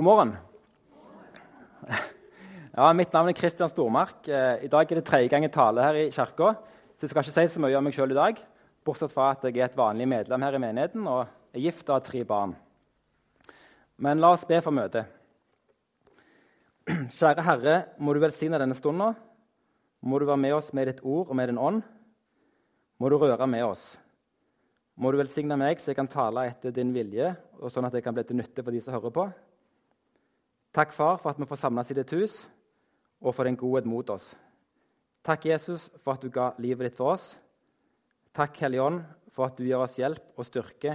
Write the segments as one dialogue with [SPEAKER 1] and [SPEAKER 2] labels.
[SPEAKER 1] God morgen. Ja, mitt navn er Kristian Stormark. Eh, I dag er det tredje gang jeg taler her i kirka. Så jeg skal ikke si så mye om meg sjøl i dag, bortsett fra at jeg er et vanlig medlem her i menigheten og er gift og har tre barn. Men la oss be for møtet. Kjære Herre, må du velsigne denne stunda. Må du være med oss med ditt ord og med din ånd. Må du røre med oss. Må du velsigne meg, så jeg kan tale etter din vilje, og sånn at jeg kan bli til nytte for de som hører på. Takk, Far, for at vi får samles i ditt hus, og for din godhet mot oss. Takk, Jesus, for at du ga livet ditt for oss. Takk, Hellige Ånd, for at du gir oss hjelp og styrke,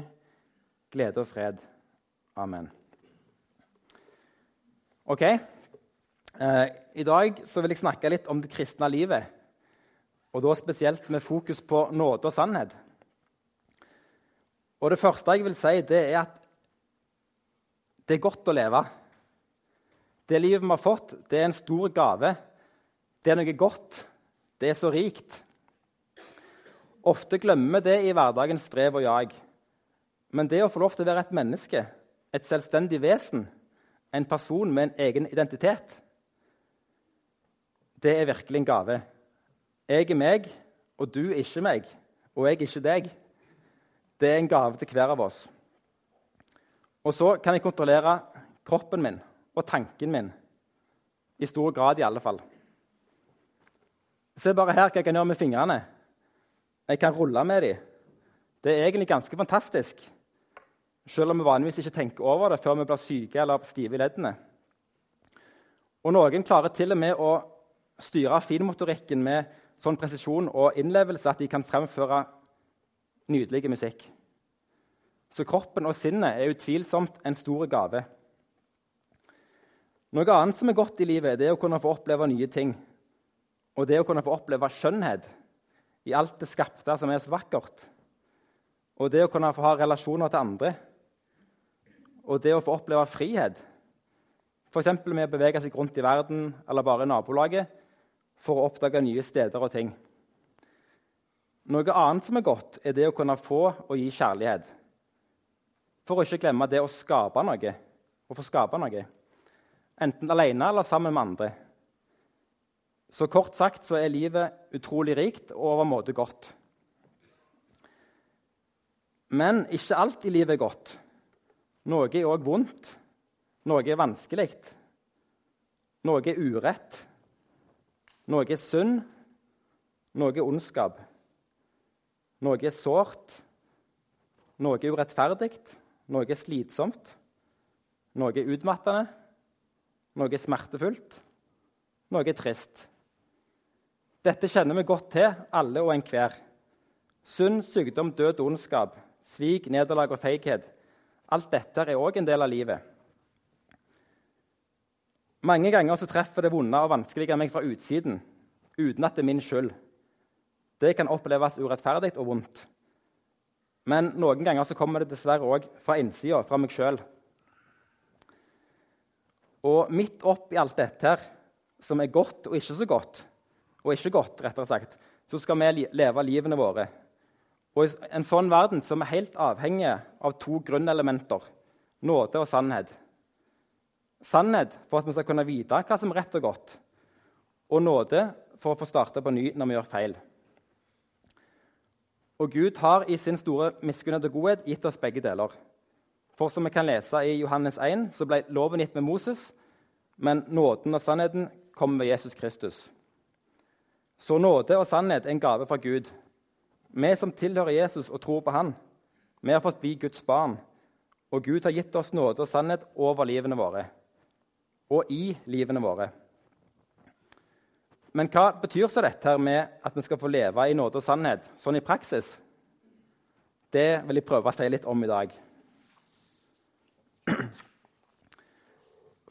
[SPEAKER 1] glede og fred. Amen. Ok, eh, I dag vil jeg snakke litt om det kristne livet. Og da spesielt med fokus på nåde og sannhet. Og Det første jeg vil si, det er at det er godt å leve. Det livet vi har fått, det er en stor gave. Det er noe godt. Det er så rikt. Ofte glemmer vi det i hverdagens strev og jag. Men det å få lov til å være et menneske, et selvstendig vesen, en person med en egen identitet, det er virkelig en gave. Jeg er meg, og du er ikke meg, og jeg er ikke deg. Det er en gave til hver av oss. Og så kan jeg kontrollere kroppen min og tanken min. I stor grad, i alle fall. Se bare her hva jeg kan gjøre med fingrene. Jeg kan rulle med dem. Det er egentlig ganske fantastisk, selv om vi vanligvis ikke tenker over det før vi blir syke eller stive i leddene. Og Noen klarer til og med å styre finmotorikken med sånn presisjon og innlevelse at de kan fremføre nydelig musikk. Så kroppen og sinnet er utvilsomt en stor gave. Noe annet som er godt i livet, det er å kunne få oppleve nye ting. Og det å kunne få oppleve skjønnhet i alt det skapte som er så vakkert. Og det å kunne få ha relasjoner til andre. Og det å få oppleve frihet. F.eks. med å bevege seg rundt i verden eller bare i nabolaget for å oppdage nye steder og ting. Noe annet som er godt, er det å kunne få og gi kjærlighet. For å ikke glemme det å skape noe. Å få skape noe enten alene eller sammen med andre. Så kort sagt så er livet utrolig rikt og overmåte godt. Men ikke alt i livet er godt. Noe er òg vondt. Noe er vanskelig. Noe er urett. Noe er synd. Noe er ondskap. Noe er sårt. Noe er urettferdig. Noe er slitsomt. Noe er utmattende. Noe er smertefullt, noe er trist. Dette kjenner vi godt til, alle og enhver. Synd, sykdom, død ondskap, svik, nederlag og feighet. Alt dette er òg en del av livet. Mange ganger så treffer det vonde og vanskelige meg fra utsiden, uten at det er min skyld. Det kan oppleves urettferdig og vondt. Men noen ganger så kommer det dessverre òg fra innsida, fra meg sjøl. Og midt oppi alt dette her, som er godt og ikke så godt, og ikke godt, rettere sagt, så skal vi leve livene våre. Og I en sånn verden som er helt avhengig av to grunnelementer nåde og sannhet. Sannhet for at vi skal kunne vite hva som er rett og godt, og nåde for å få starte på ny når vi gjør feil. Og Gud har i sin store miskunnhet og godhet gitt oss begge deler. For som vi kan lese i Johannes 1, så ble loven gitt med Moses, men nåden og sannheten kom ved Jesus Kristus. Så nåde og sannhet er en gave fra Gud. Vi som tilhører Jesus og tror på Han, vi har fått bli Guds barn. Og Gud har gitt oss nåde og sannhet over livene våre og i livene våre. Men hva betyr så dette her med at vi skal få leve i nåde og sannhet sånn i praksis? Det vil jeg prøve å si litt om i dag.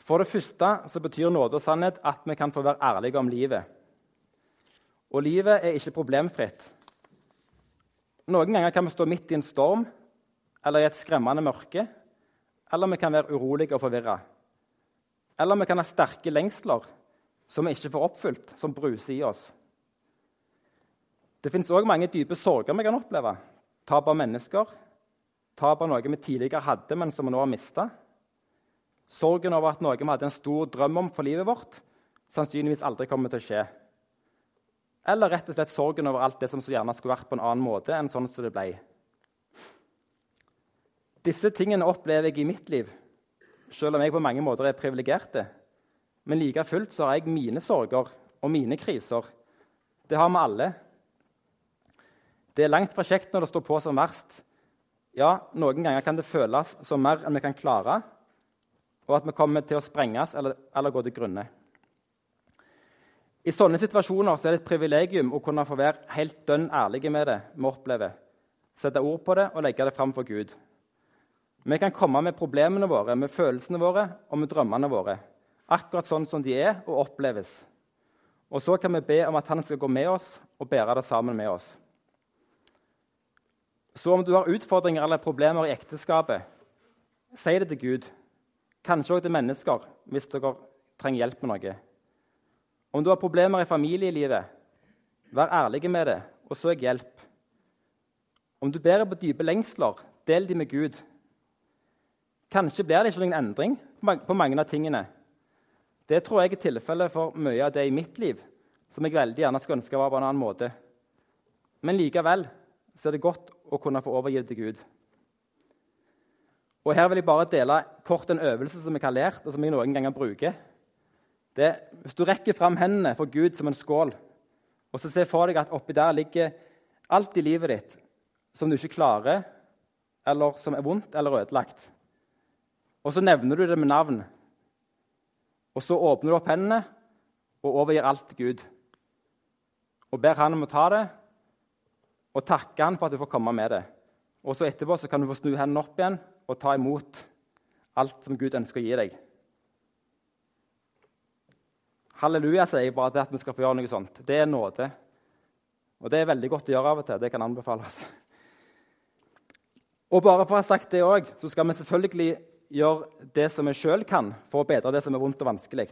[SPEAKER 1] For det første så betyr nåde og sannhet at vi kan få være ærlige om livet. Og livet er ikke problemfritt. Noen ganger kan vi stå midt i en storm eller i et skremmende mørke. Eller vi kan være urolige og forvirra. Eller vi kan ha sterke lengsler som vi ikke får oppfylt, som bruser i oss. Det fins òg mange dype sorger vi kan oppleve. Tap av mennesker, tap av noe vi tidligere hadde, men som vi nå har mista Sorgen over at noe vi hadde en stor drøm om for livet vårt, sannsynligvis aldri kommer til å skje. Eller rett og slett sorgen over alt det som så gjerne skulle vært på en annen måte enn sånn som det ble. Disse tingene opplever jeg i mitt liv, selv om jeg på mange måter er privilegerte. Men like fullt så har jeg mine sorger og mine kriser. Det har vi alle. Det er langt fra kjekt når det står på som verst. Ja, noen ganger kan det føles som mer enn vi kan klare, og at vi kommer til å sprenges eller, eller gå til grunne. I sånne situasjoner så er det et privilegium å kunne få være helt dønn ærlige med det vi opplever, sette ord på det og legge det fram for Gud. Vi kan komme med problemene våre, med følelsene våre og med drømmene våre, akkurat sånn som de er og oppleves. Og så kan vi be om at Han skal gå med oss og bære det sammen med oss. Så om du har utfordringer eller problemer i ekteskapet, si det til Gud. Kanskje også til mennesker hvis dere trenger hjelp med noe. Om du har problemer i familielivet, vær ærlig med det og søk hjelp. Om du bærer på dype lengsler, del de med Gud. Kanskje blir det ikke noen endring på mange av tingene. Det tror jeg er tilfellet for mye av det i mitt liv som jeg veldig gjerne skulle ønske var på en annen måte. Men likevel så er det godt å kunne få overgi til Gud. Og Her vil jeg bare dele kort en øvelse som jeg har lært, og som jeg noen ganger bruker. Det, hvis du rekker fram hendene for Gud som en skål, og så ser for deg at oppi der ligger alt i livet ditt som du ikke klarer, eller som er vondt eller ødelagt. Og så nevner du det med navn. Og så åpner du opp hendene og overgir alt til Gud. Og ber han om å ta det og takke han for at du får komme med det. Og så Etterpå så kan du få snu hendene opp igjen og ta imot alt som Gud ønsker å gi deg. Halleluja, sier jeg bare til at vi skal få gjøre noe sånt. Det er nåde. Og det er veldig godt å gjøre av og til. Det kan anbefales. Og bare for å ha sagt det òg, så skal vi selvfølgelig gjøre det som vi sjøl kan for å bedre det som er vondt og vanskelig.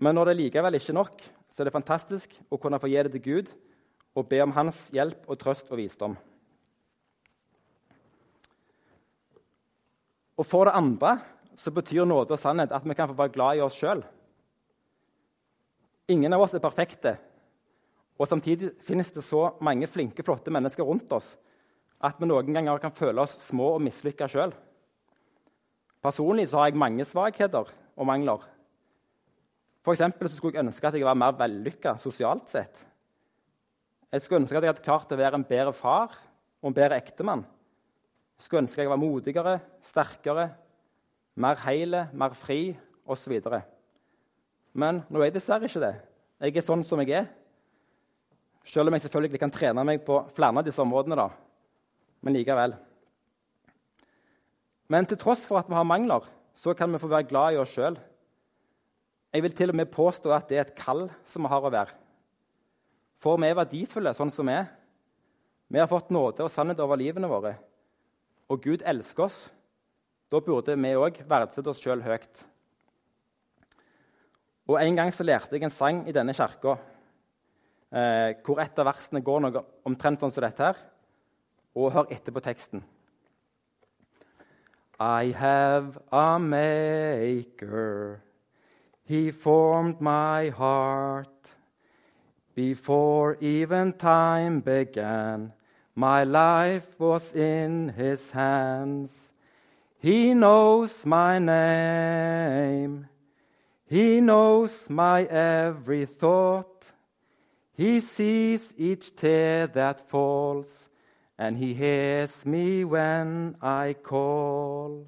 [SPEAKER 1] Men når det likevel ikke er nok, så er det fantastisk å kunne få gi det til Gud og be om hans hjelp og trøst og visdom. Og For det andre så betyr nåde og sannhet at vi kan få være glad i oss sjøl. Ingen av oss er perfekte, og samtidig finnes det så mange flinke, flotte mennesker rundt oss at vi noen ganger kan føle oss små og mislykka sjøl. Personlig så har jeg mange svakheter og mangler. For så skulle jeg ønske at jeg var mer vellykka sosialt sett. Jeg skulle ønske at jeg hadde klart å være en bedre far og en bedre ektemann. Skulle ønske jeg var modigere, sterkere, mer heile, mer fri osv. Men nå er jeg dessverre ikke det. Jeg er sånn som jeg er. Selv om jeg selvfølgelig kan trene meg på flere av disse områdene. da. Men likevel. Men til tross for at vi har mangler, så kan vi få være glad i oss sjøl. Jeg vil til og med påstå at det er et kall som vi har å være. For vi er verdifulle sånn som vi er. Vi har fått nåde og sannhet over livene våre. Og Gud elsker oss. Da burde vi òg verdsette oss sjøl høyt. Og En gang så lærte jeg en sang i denne kirka eh, hvor et av versene går noe omtrent sånn som dette her. Og hør etter på teksten. I have a maker. He formed my heart. Before even time began, my life was in his hands. He knows my name. He knows my every thought. He sees each tear that falls, and he hears me when I call.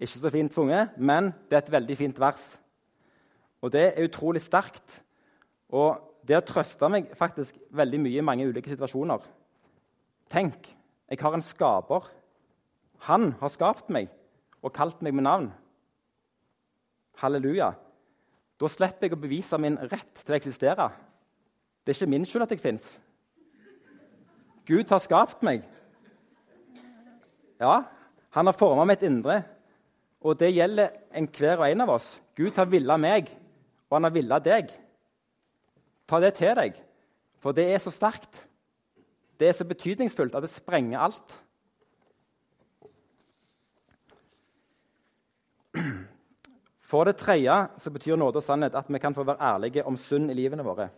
[SPEAKER 1] Ikke så fint sunget, men det er et veldig fint vers. Og det er utrolig sterkt. Og det har trøsta meg faktisk veldig mye i mange ulike situasjoner. Tenk, jeg har en skaper. Han har skapt meg og kalt meg med navn. Halleluja. Da slipper jeg å bevise min rett til å eksistere. Det er ikke min skyld at jeg fins. Gud har skapt meg. Ja, han har forma mitt indre, og det gjelder enhver og en av oss. Gud har villa meg, og han har villa deg. Ta det til deg, for det er så sterkt. Det er så betydningsfullt at det sprenger alt. For det tredje så betyr nåde og sannhet at vi kan få være ærlige om synd i livene våre.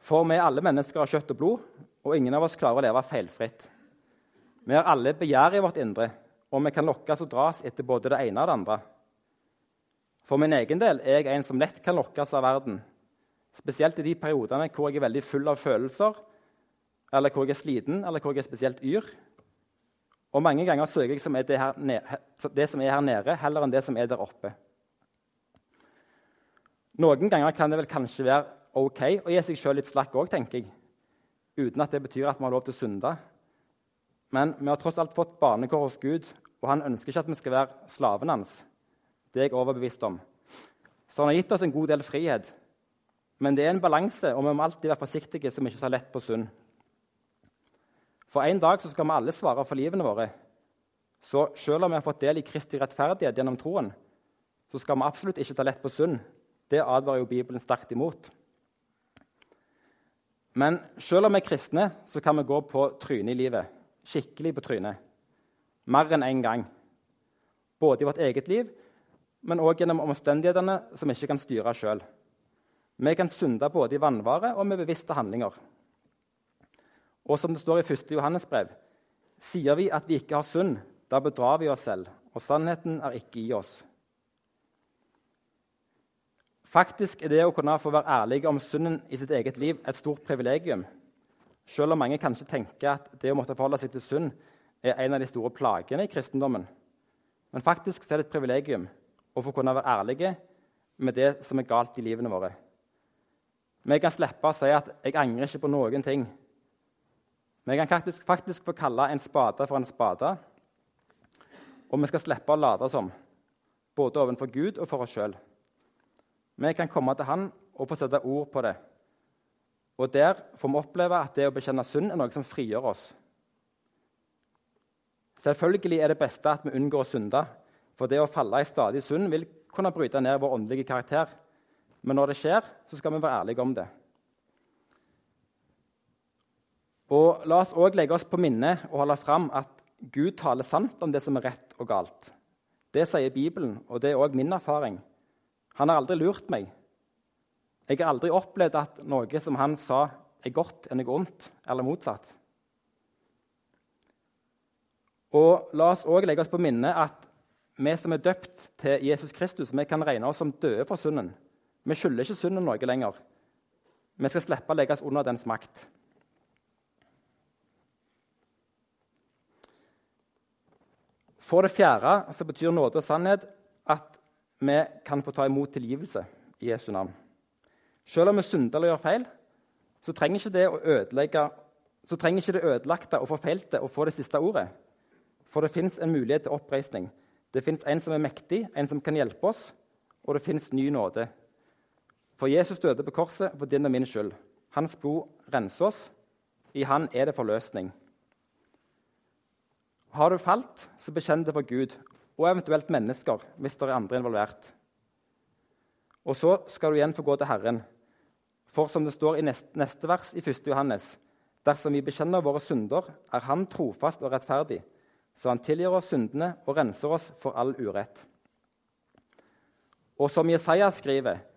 [SPEAKER 1] For vi er alle mennesker av kjøtt og blod, og ingen av oss klarer å leve feilfritt. Vi har alle begjær i vårt indre, og vi kan lokkes og dras etter både det ene og det andre. For min egen del er jeg en som lett kan lokkes av verden, spesielt i de periodene hvor jeg er veldig full av følelser, eller hvor jeg er sliten, eller hvor jeg er spesielt yr. Og mange ganger søker jeg som det, nede, det som er her nede, heller enn det som er der oppe. Noen ganger kan det vel kanskje være ok å gi seg sjøl litt slakk òg, tenker jeg. Uten at det betyr at vi har lov til å synde. Men vi har tross alt fått barnekår hos Gud, og han ønsker ikke at vi skal være slaven hans. Det er jeg overbevist om. Så han har gitt oss en god del frihet. Men det er en balanse, og vi må alltid være forsiktige så vi ikke tar lett på synd. For en dag skal vi alle svare for livene våre. Så selv om vi har fått del i Kristi rettferdighet gjennom troen, så skal vi absolutt ikke ta lett på synd. Det advarer jo Bibelen sterkt imot. Men selv om vi er kristne, så kan vi gå på trynet i livet. Skikkelig på trynet. Mer enn én en gang. Både i vårt eget liv, men òg gjennom omstendighetene som vi ikke kan styre sjøl. Vi kan synde både i vannvare og med bevisste handlinger. Og som det står i 1. Johannes brev, sier vi at vi ikke har synd, da bedrar vi oss selv, og sannheten er ikke i oss. Faktisk er det å kunne få være ærlig om synden i sitt eget liv et stort privilegium. Selv om mange kanskje tenker at det å måtte forholde seg til synd er en av de store plagene i kristendommen. Men faktisk er det et privilegium å få kunne være ærlige med det som er galt i livene våre. Vi kan slippe å si at 'jeg angrer ikke på noen ting', vi kan faktisk, faktisk få kalle en spade for en spade. Og vi skal slippe å late som, både overfor Gud og for oss sjøl. Vi kan komme til Han og få sette ord på det. Og der får vi oppleve at det å bekjenne synd er noe som frigjør oss. Selvfølgelig er det beste at vi unngår å synde, for det å falle i stadig synd vil kunne bryte ned vår åndelige karakter. Men når det skjer, så skal vi være ærlige om det. Og La oss òg legge oss på minnet og holde fram at Gud taler sant om det som er rett og galt. Det sier Bibelen, og det er òg min erfaring. Han har aldri lurt meg. Jeg har aldri opplevd at noe som han sa, er godt er noe ondt, eller motsatt. Og La oss òg legge oss på minnet at vi som er døpt til Jesus Kristus, vi kan regne oss som døde for synden. Vi skylder ikke synden noe lenger. Vi skal slippe å legges under dens makt. For det fjerde så betyr nåde og sannhet at vi kan få ta imot tilgivelse i Jesu navn. Selv om vi synder eller gjør feil, så trenger ikke det ødelegge trenger ikke det ødelagte og forfeilte å få det siste ordet. For det fins en mulighet til oppreisning. Det fins en som er mektig, en som kan hjelpe oss, og det fins ny nåde. For Jesus døde på korset for din og min skyld. Hans blod renser oss. I Han er det forløsning. Har du falt, så bekjenn det for Gud og eventuelt mennesker hvis det er andre involvert. Og så skal du igjen få gå til Herren. For som det står i neste, vers i 1. Johannes.: Dersom vi bekjenner våre synder, er Han trofast og rettferdig, så Han tilgir oss syndene og renser oss for all urett. Og som Jesaja skriver,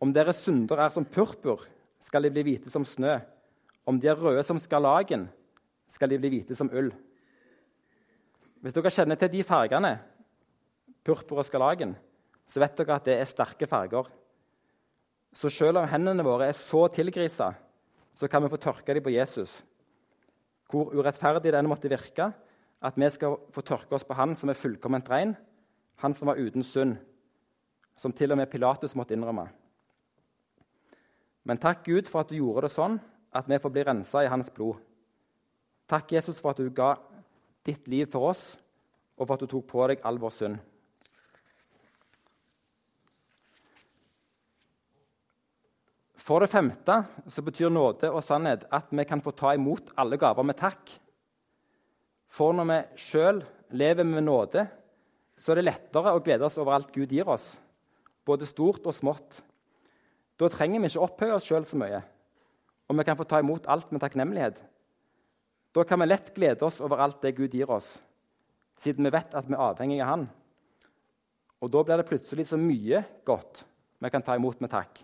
[SPEAKER 1] om deres synder er som purpur, skal de bli hvite som snø. Om de er røde som skarlagen, skal de bli hvite som ull. Hvis dere kjenner til de fargene, purpur og skarlagen, så vet dere at det er sterke farger. Så selv om hendene våre er så tilgrisa, så kan vi få tørke dem på Jesus. Hvor urettferdig den måtte virke, at vi skal få tørke oss på Han som er fullkomment ren, Han som var uten synd, som til og med Pilatus måtte innrømme. Men takk Gud for at du gjorde det sånn at vi får bli rensa i Hans blod. Takk, Jesus, for at du ga ditt liv for oss, og for at du tok på deg all vår synd. For det femte så betyr nåde og sannhet at vi kan få ta imot alle gaver med takk. For når vi sjøl lever med nåde, så er det lettere å glede oss over alt Gud gir oss, både stort og smått. Da trenger vi ikke opphøye oss sjøl så mye, og vi kan få ta imot alt med takknemlighet. Da kan vi lett glede oss over alt det Gud gir oss, siden vi vet at vi er avhengige av Han. Og da blir det plutselig så mye godt vi kan ta imot med takk.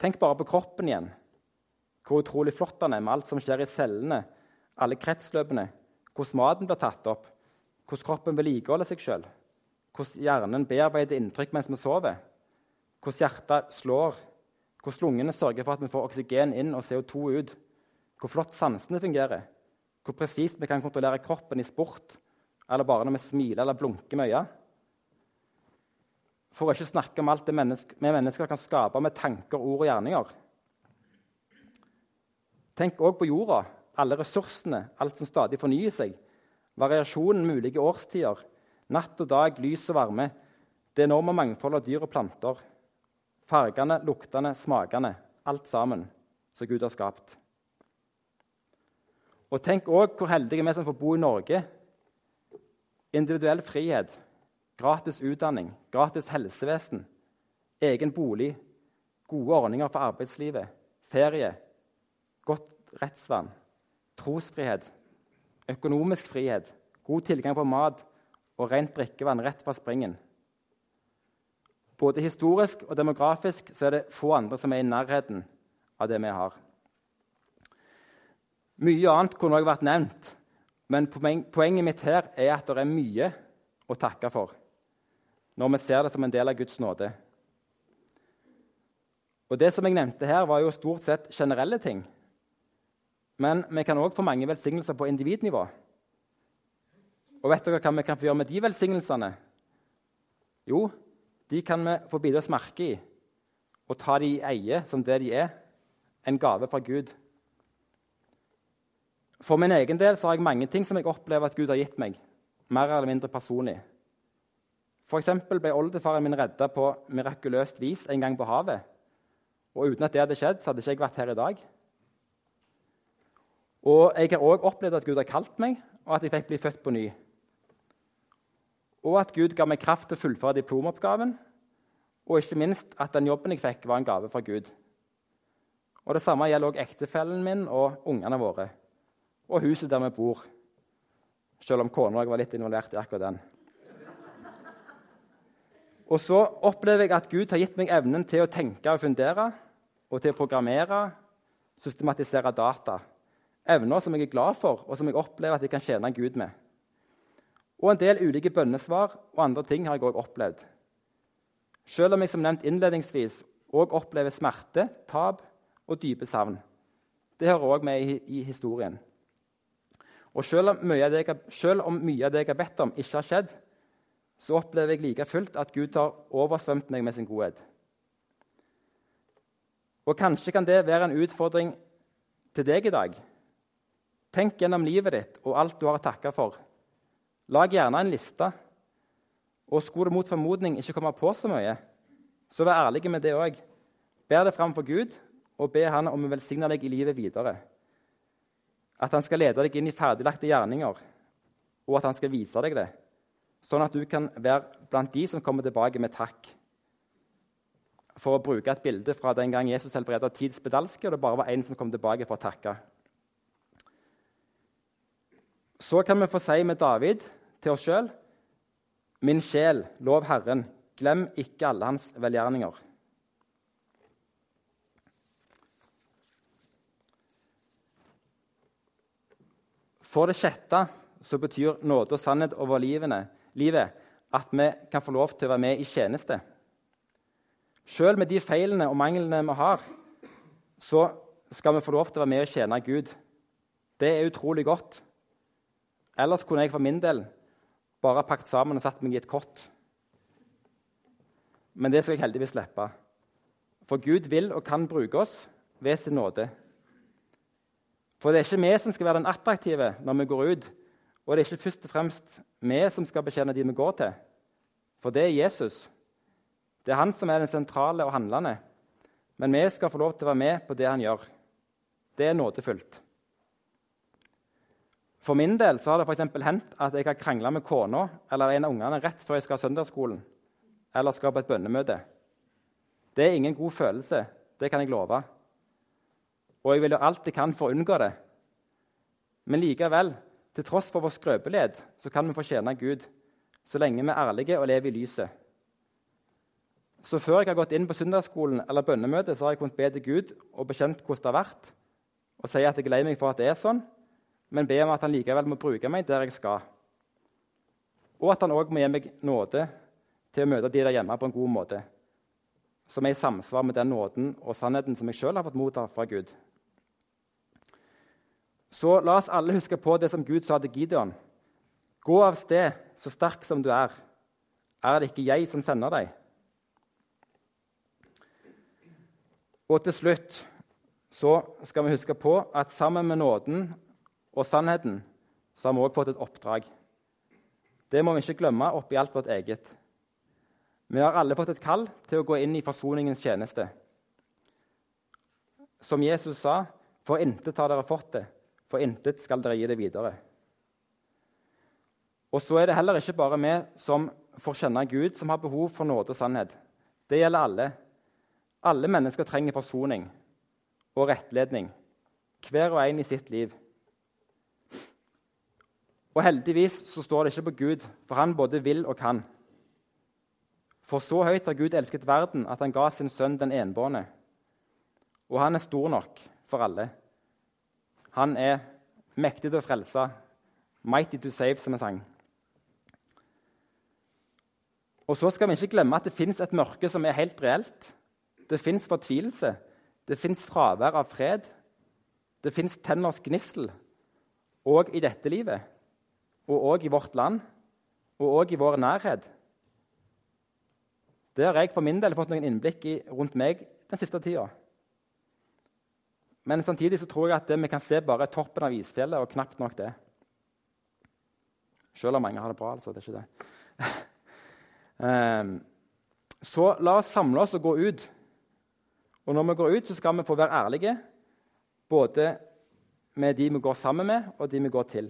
[SPEAKER 1] Tenk bare på kroppen igjen. Hvor utrolig flott den er med alt som skjer i cellene, alle kretsløpene, hvordan maten blir tatt opp, hvordan kroppen vedlikeholder seg sjøl, hvordan hjernen bearbeider inntrykk mens vi sover, hvordan hjertet slår, hvordan lungene sørger for at vi får oksygen inn og CO2 ut, hvor flott sansene fungerer, hvor presist vi kan kontrollere kroppen i sport eller bare når vi smiler eller blunker med øynene. For å ikke snakke om alt det menneske, vi mennesker kan skape med tanker, ord og gjerninger. Tenk òg på jorda, alle ressursene, alt som stadig fornyer seg. Variasjonen med ulike årstider, natt og dag, lys og varme. Det enorme mangfoldet av dyr og planter. Fargene, luktene, smakene. Alt sammen som Gud har skapt. Og tenk òg hvor heldige vi er som får bo i Norge. Individuell frihet, gratis utdanning, gratis helsevesen, egen bolig, gode ordninger for arbeidslivet, ferie, godt rettsvern, trosfrihet, økonomisk frihet, god tilgang på mat og rent drikkevann rett fra springen. Både historisk og demografisk så er det få andre som er i nærheten av det vi har. Mye annet kunne også vært nevnt, men poenget mitt her er at det er mye å takke for når vi ser det som en del av Guds nåde. Og Det som jeg nevnte her, var jo stort sett generelle ting. Men vi kan òg få mange velsignelser på individnivå. Og vet dere hva vi kan få gjøre med de velsignelsene? Jo, de kan vi få bite oss merke i og ta de i eie som det de er en gave fra Gud. For min egen del så har jeg mange ting som jeg opplever at Gud har gitt meg, mer eller mindre personlig. F.eks. ble oldefaren min redda på mirakuløst vis en gang på havet. Og uten at det hadde skjedd, så hadde ikke jeg vært her i dag. Og jeg har òg opplevd at Gud har kalt meg, og at jeg fikk bli født på ny. Og at Gud ga meg kraft til å fullføre diplomoppgaven, og ikke minst at den jobben jeg fikk, var en gave fra Gud. Og Det samme gjelder også ektefellen min og ungene våre, og huset der vi bor. Selv om kona var litt involvert i akkurat den. Og så opplever jeg at Gud har gitt meg evnen til å tenke og fundere og til å programmere, systematisere data. Evner som jeg er glad for, og som jeg opplever at jeg kan tjene Gud med. Og en del ulike bønnesvar og andre ting har jeg òg opplevd. Selv om jeg som nevnt innledningsvis òg opplever smerte, tap og dype savn. Det hører òg med i, historien. Og selv om, jeg, selv om mye av det jeg har bedt om, ikke har skjedd, så opplever jeg like fullt at Gud har oversvømt meg med sin godhet. Og Kanskje kan det være en utfordring til deg i dag. Tenk gjennom livet ditt og alt du har å takke for. Lag gjerne en liste. Og skulle det mot formodning ikke komme på så mye, så vær ærlig med det òg. Ber det fram for Gud og be Han om å velsigne deg i livet videre. At Han skal lede deg inn i ferdiglagte gjerninger, og at Han skal vise deg det sånn at du kan være blant de som kommer tilbake med takk. For å bruke et bilde fra den gang Jesus helbreda ti spedalske, og det bare var én som kom tilbake for å takke. Så kan vi få si med David til oss sjøl.: Min sjel, lov Herren, glem ikke alle hans velgjerninger. For det sjette så betyr nåde og sannhet over livene livet at vi kan få lov til å være med i tjeneste. Selv med de feilene og manglene vi har, så skal vi få lov til å være med og tjene Gud. Det er utrolig godt. Ellers kunne jeg for min del bare pakket sammen og satt meg i et kott. Men det skal jeg heldigvis slippe. For Gud vil og kan bruke oss ved sin nåde. For det er ikke vi som skal være den attraktive når vi går ut og det er ikke først og fremst vi som skal betjene de vi går til, for det er Jesus. Det er han som er den sentrale og handlende. Men vi skal få lov til å være med på det han gjør. Det er nådefullt. For min del så har det for hendt at jeg har krangla med kona eller en av ungene rett før jeg skal ha søndagsskolen eller skal på et bønnemøte. Det er ingen god følelse, det kan jeg love. Og jeg vil gjøre alt jeg kan for å unngå det. Men likevel til tross for vår skrøpelighet så kan vi fortjene Gud, så lenge vi er ærlige og lever i lyset. Så før jeg har gått inn på søndagsskolen eller bønnemøte, så har jeg kunnet be til Gud og bekjent hvordan det har vært, og si at jeg er lei meg for at det er sånn, men be om at han likevel må bruke meg der jeg skal. Og at han òg må gi meg nåde til å møte de der hjemme på en god måte, som er i samsvar med den nåden og sannheten som jeg sjøl har fått motta fra Gud. Så la oss alle huske på det som Gud sa til Gideon. Gå av sted, så sterk som du er. Er det ikke jeg som sender deg? Og til slutt så skal vi huske på at sammen med nåden og sannheten så har vi òg fått et oppdrag. Det må vi ikke glemme oppi alt vårt eget. Vi har alle fått et kall til å gå inn i forsoningens tjeneste. Som Jesus sa, for intet har dere fått det, for intet skal dere gi det videre. Og så er det heller ikke bare vi som får kjenne Gud, som har behov for nåde og sannhet. Det gjelder alle. Alle mennesker trenger forsoning og rettledning, hver og en i sitt liv. Og heldigvis så står det ikke på Gud, for han både vil og kan. For så høyt har Gud elsket verden at han ga sin sønn den enbårne. Og han er stor nok for alle. Han er mektig til å frelse, mighty to save, som vi sang. Og så skal vi ikke glemme at det fins et mørke som er helt reelt. Det fins fortvilelse. Det fins fravær av fred. Det fins tenners gnissel òg i dette livet og òg i vårt land, og òg i vår nærhet. Det har jeg for min del fått noen innblikk i rundt meg den siste tida. Men samtidig så tror jeg at det vi kan se, bare er toppen av isfjellet, og knapt nok det. Selv om mange har det bra, altså. Det er ikke det. Ehm, så la oss samle oss og gå ut. Og når vi går ut, så skal vi få være ærlige, både med de vi går sammen med, og de vi går til.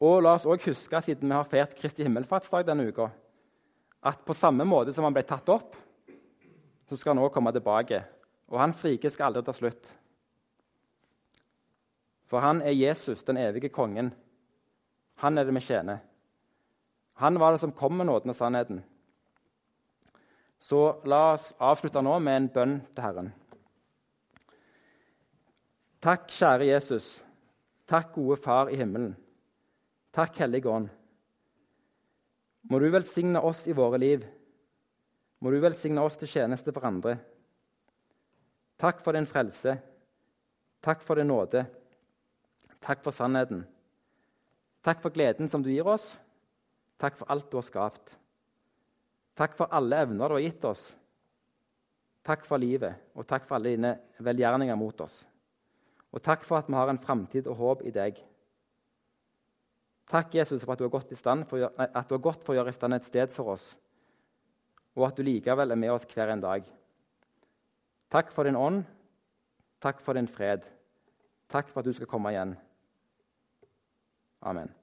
[SPEAKER 1] Og la oss også huske, siden vi har feiret Kristi himmelfartsdag denne uka, at på samme måte som han ble tatt opp, så skal han også komme tilbake. Og hans rike skal aldri ta slutt. For han er Jesus, den evige kongen. Han er det vi tjener. Han var det som kom med nåden og sannheten. Så la oss avslutte nå med en bønn til Herren. Takk, kjære Jesus. Takk, gode Far i himmelen. Takk, Hellige Ånd. Må du velsigne oss i våre liv. Må du velsigne oss til tjeneste for andre. Takk for din frelse. Takk for din nåde. Takk for sannheten. Takk for gleden som du gir oss. Takk for alt du har skapt. Takk for alle evner du har gitt oss. Takk for livet, og takk for alle dine velgjerninger mot oss. Og takk for at vi har en framtid og håp i deg. Takk, Jesus, for at du har gått, for, gått for å gjøre i stand et sted for oss, og at du likevel er med oss hver en dag. Takk for din ånd. Takk for din fred. Takk for at du skal komme igjen. Amen.